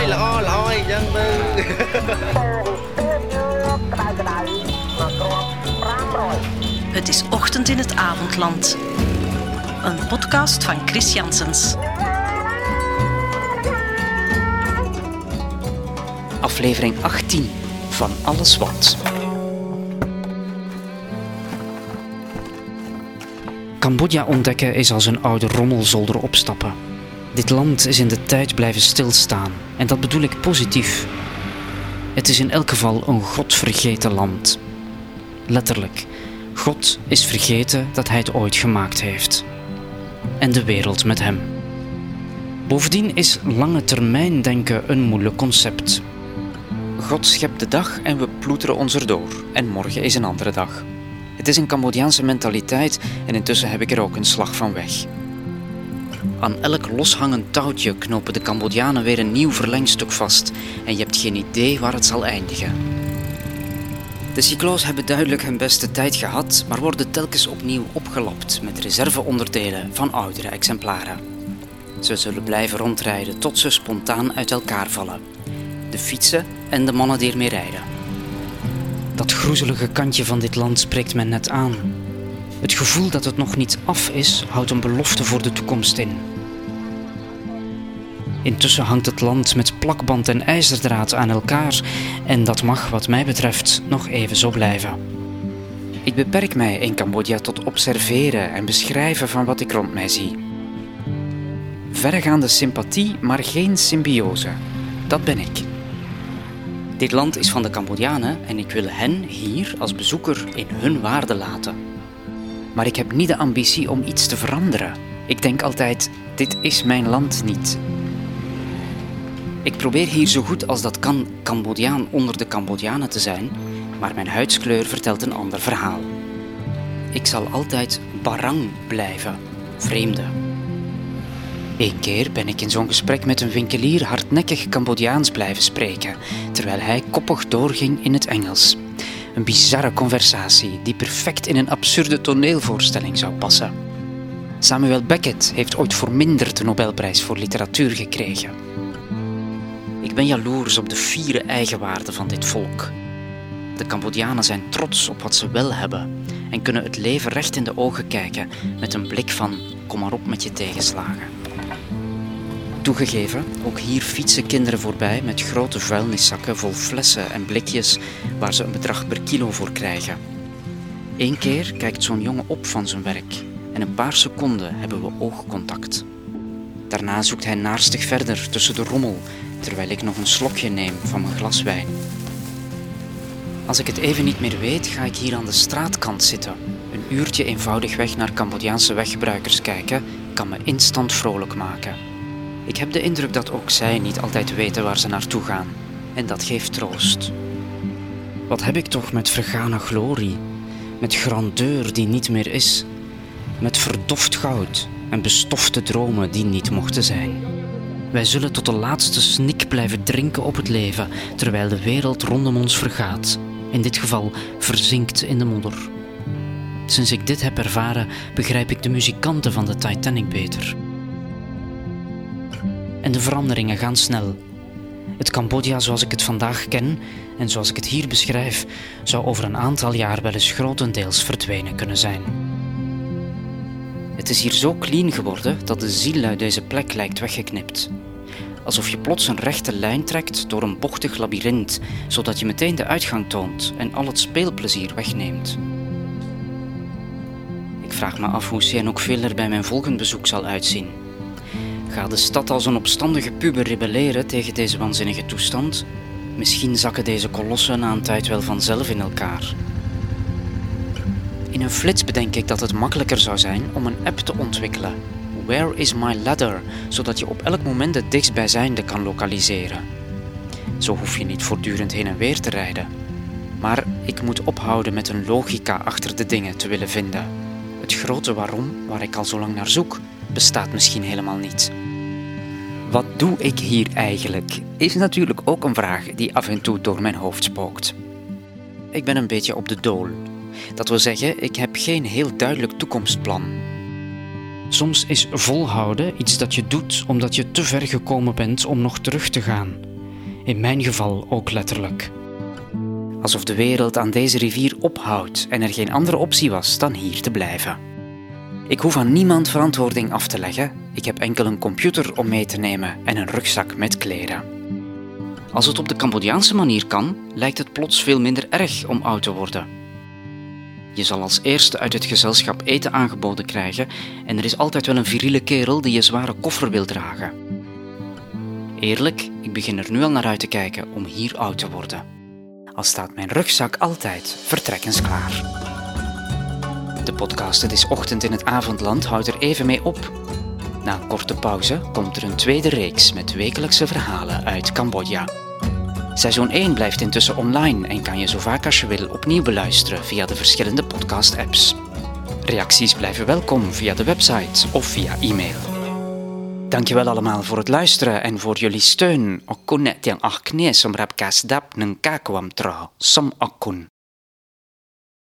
យល្អល្អអញ្ចឹងទៅ Het is ochtend in het avondland. Een podcast van Chris Janssens. Aflevering 18 van Alles Wat. Cambodja ontdekken is als een oude rommelzolder opstappen. Dit land is in de tijd blijven stilstaan en dat bedoel ik positief. Het is in elk geval een godvergeten land. Letterlijk, God is vergeten dat hij het ooit gemaakt heeft. En de wereld met hem. Bovendien is lange termijn denken een moeilijk concept. God schept de dag en we ploeteren ons erdoor. En morgen is een andere dag. Het is een Cambodjaanse mentaliteit en intussen heb ik er ook een slag van weg. Aan elk loshangend touwtje knopen de Cambodjanen weer een nieuw verlengstuk vast en je hebt geen idee waar het zal eindigen. De cyclo's hebben duidelijk hun beste tijd gehad, maar worden telkens opnieuw opgelapt met reserveonderdelen van oudere exemplaren. Ze zullen blijven rondrijden tot ze spontaan uit elkaar vallen. De fietsen en de mannen die ermee rijden. Dat groezelige kantje van dit land spreekt men net aan. Het gevoel dat het nog niet af is, houdt een belofte voor de toekomst in. Intussen hangt het land met plakband en ijzerdraad aan elkaar en dat mag wat mij betreft nog even zo blijven. Ik beperk mij in Cambodja tot observeren en beschrijven van wat ik rond mij zie. Verregaande sympathie, maar geen symbiose. Dat ben ik. Dit land is van de Cambodjanen en ik wil hen hier als bezoeker in hun waarde laten. Maar ik heb niet de ambitie om iets te veranderen. Ik denk altijd: dit is mijn land niet. Ik probeer hier zo goed als dat kan Cambodjaan onder de Cambodjanen te zijn, maar mijn huidskleur vertelt een ander verhaal. Ik zal altijd barang blijven, vreemde. Eén keer ben ik in zo'n gesprek met een winkelier hardnekkig Cambodjaans blijven spreken, terwijl hij koppig doorging in het Engels. Een bizarre conversatie die perfect in een absurde toneelvoorstelling zou passen. Samuel Beckett heeft ooit voor minder de Nobelprijs voor literatuur gekregen. Ik ben jaloers op de fiere eigenwaarde van dit volk. De Cambodjanen zijn trots op wat ze wel hebben en kunnen het leven recht in de ogen kijken met een blik van kom maar op met je tegenslagen. Toegegeven, ook hier fietsen kinderen voorbij met grote vuilniszakken vol flessen en blikjes waar ze een bedrag per kilo voor krijgen. Eén keer kijkt zo'n jongen op van zijn werk en een paar seconden hebben we oogcontact. Daarna zoekt hij naarstig verder tussen de rommel terwijl ik nog een slokje neem van mijn glas wijn. Als ik het even niet meer weet, ga ik hier aan de straatkant zitten. Een uurtje eenvoudigweg naar Cambodjaanse weggebruikers kijken kan me instant vrolijk maken. Ik heb de indruk dat ook zij niet altijd weten waar ze naartoe gaan. En dat geeft troost. Wat heb ik toch met vergane glorie, met grandeur die niet meer is, met verdoft goud en bestofte dromen die niet mochten zijn. Wij zullen tot de laatste snik blijven drinken op het leven, terwijl de wereld rondom ons vergaat. In dit geval verzinkt in de modder. Sinds ik dit heb ervaren, begrijp ik de muzikanten van de Titanic beter. En de veranderingen gaan snel. Het Cambodja zoals ik het vandaag ken en zoals ik het hier beschrijf, zou over een aantal jaar wel eens grotendeels verdwenen kunnen zijn. Het is hier zo clean geworden dat de ziel uit deze plek lijkt weggeknipt. Alsof je plots een rechte lijn trekt door een bochtig labyrint, zodat je meteen de uitgang toont en al het speelplezier wegneemt. Ik vraag me af hoe Sihanouk veel er bij mijn volgend bezoek zal uitzien. Gaat de stad als een opstandige puber rebelleren tegen deze waanzinnige toestand? Misschien zakken deze kolossen na een tijd wel vanzelf in elkaar. In een flits bedenk ik dat het makkelijker zou zijn om een app te ontwikkelen. Where is my ladder? Zodat je op elk moment het dichtstbijzijnde kan lokaliseren. Zo hoef je niet voortdurend heen en weer te rijden. Maar ik moet ophouden met een logica achter de dingen te willen vinden. Het grote waarom, waar ik al zo lang naar zoek, bestaat misschien helemaal niet. Wat doe ik hier eigenlijk? Is natuurlijk ook een vraag die af en toe door mijn hoofd spookt. Ik ben een beetje op de dool. Dat wil zeggen, ik heb geen heel duidelijk toekomstplan. Soms is volhouden iets dat je doet omdat je te ver gekomen bent om nog terug te gaan. In mijn geval ook letterlijk. Alsof de wereld aan deze rivier ophoudt en er geen andere optie was dan hier te blijven. Ik hoef aan niemand verantwoording af te leggen. Ik heb enkel een computer om mee te nemen en een rugzak met kleren. Als het op de Cambodjaanse manier kan, lijkt het plots veel minder erg om oud te worden. Je zal als eerste uit het gezelschap eten aangeboden krijgen en er is altijd wel een viriele kerel die je zware koffer wil dragen. Eerlijk, ik begin er nu al naar uit te kijken om hier oud te worden. Al staat mijn rugzak altijd vertrekkensklaar. De podcast Het is ochtend in het avondland houdt er even mee op. Na een korte pauze komt er een tweede reeks met wekelijkse verhalen uit Cambodja. Seizoen 1 blijft intussen online en kan je zo vaak als je wil opnieuw beluisteren via de verschillende podcast-apps. Reacties blijven welkom via de website of via e-mail. Dankjewel allemaal voor het luisteren en voor jullie steun. Okun net yang akne som kasdap neng kakwam tro som okun.